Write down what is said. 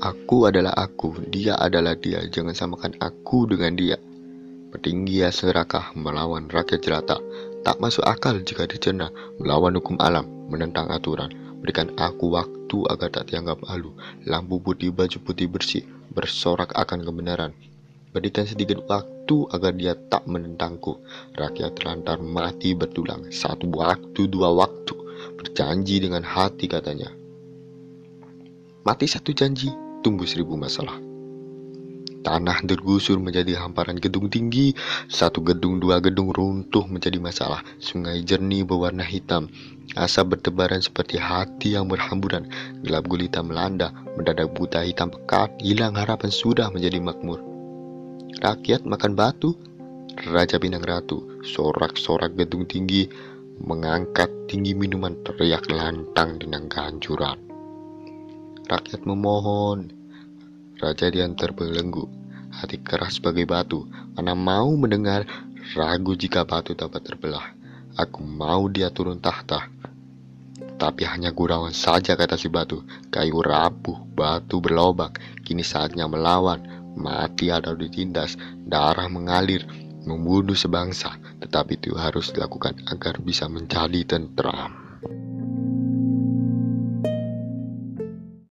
Aku adalah aku, dia adalah dia. Jangan samakan aku dengan dia. Petinggi serakah melawan rakyat jelata. Tak masuk akal jika dicerna melawan hukum alam, menentang aturan. Berikan aku waktu agar tak dianggap halu. Lampu putih, baju putih bersih, bersorak akan kebenaran. Berikan sedikit waktu agar dia tak menentangku. Rakyat terlantar mati bertulang. Satu waktu, dua waktu. Berjanji dengan hati katanya. Mati satu janji, tumbuh seribu masalah. Tanah tergusur menjadi hamparan gedung tinggi, satu gedung dua gedung runtuh menjadi masalah. Sungai jernih berwarna hitam, asap bertebaran seperti hati yang berhamburan. Gelap gulita melanda, mendadak buta hitam pekat, hilang harapan sudah menjadi makmur. Rakyat makan batu, Raja Pinang Ratu, sorak-sorak gedung tinggi, mengangkat tinggi minuman teriak lantang dengan kehancuran. Rakyat memohon, Raja Dian terbelenggu, hati keras sebagai batu, mana mau mendengar ragu jika batu dapat terbelah. Aku mau dia turun tahta. Tapi hanya gurauan saja kata si batu, kayu rapuh, batu berlobak, kini saatnya melawan, mati atau ditindas, darah mengalir, membunuh sebangsa, tetapi itu harus dilakukan agar bisa menjadi tentram.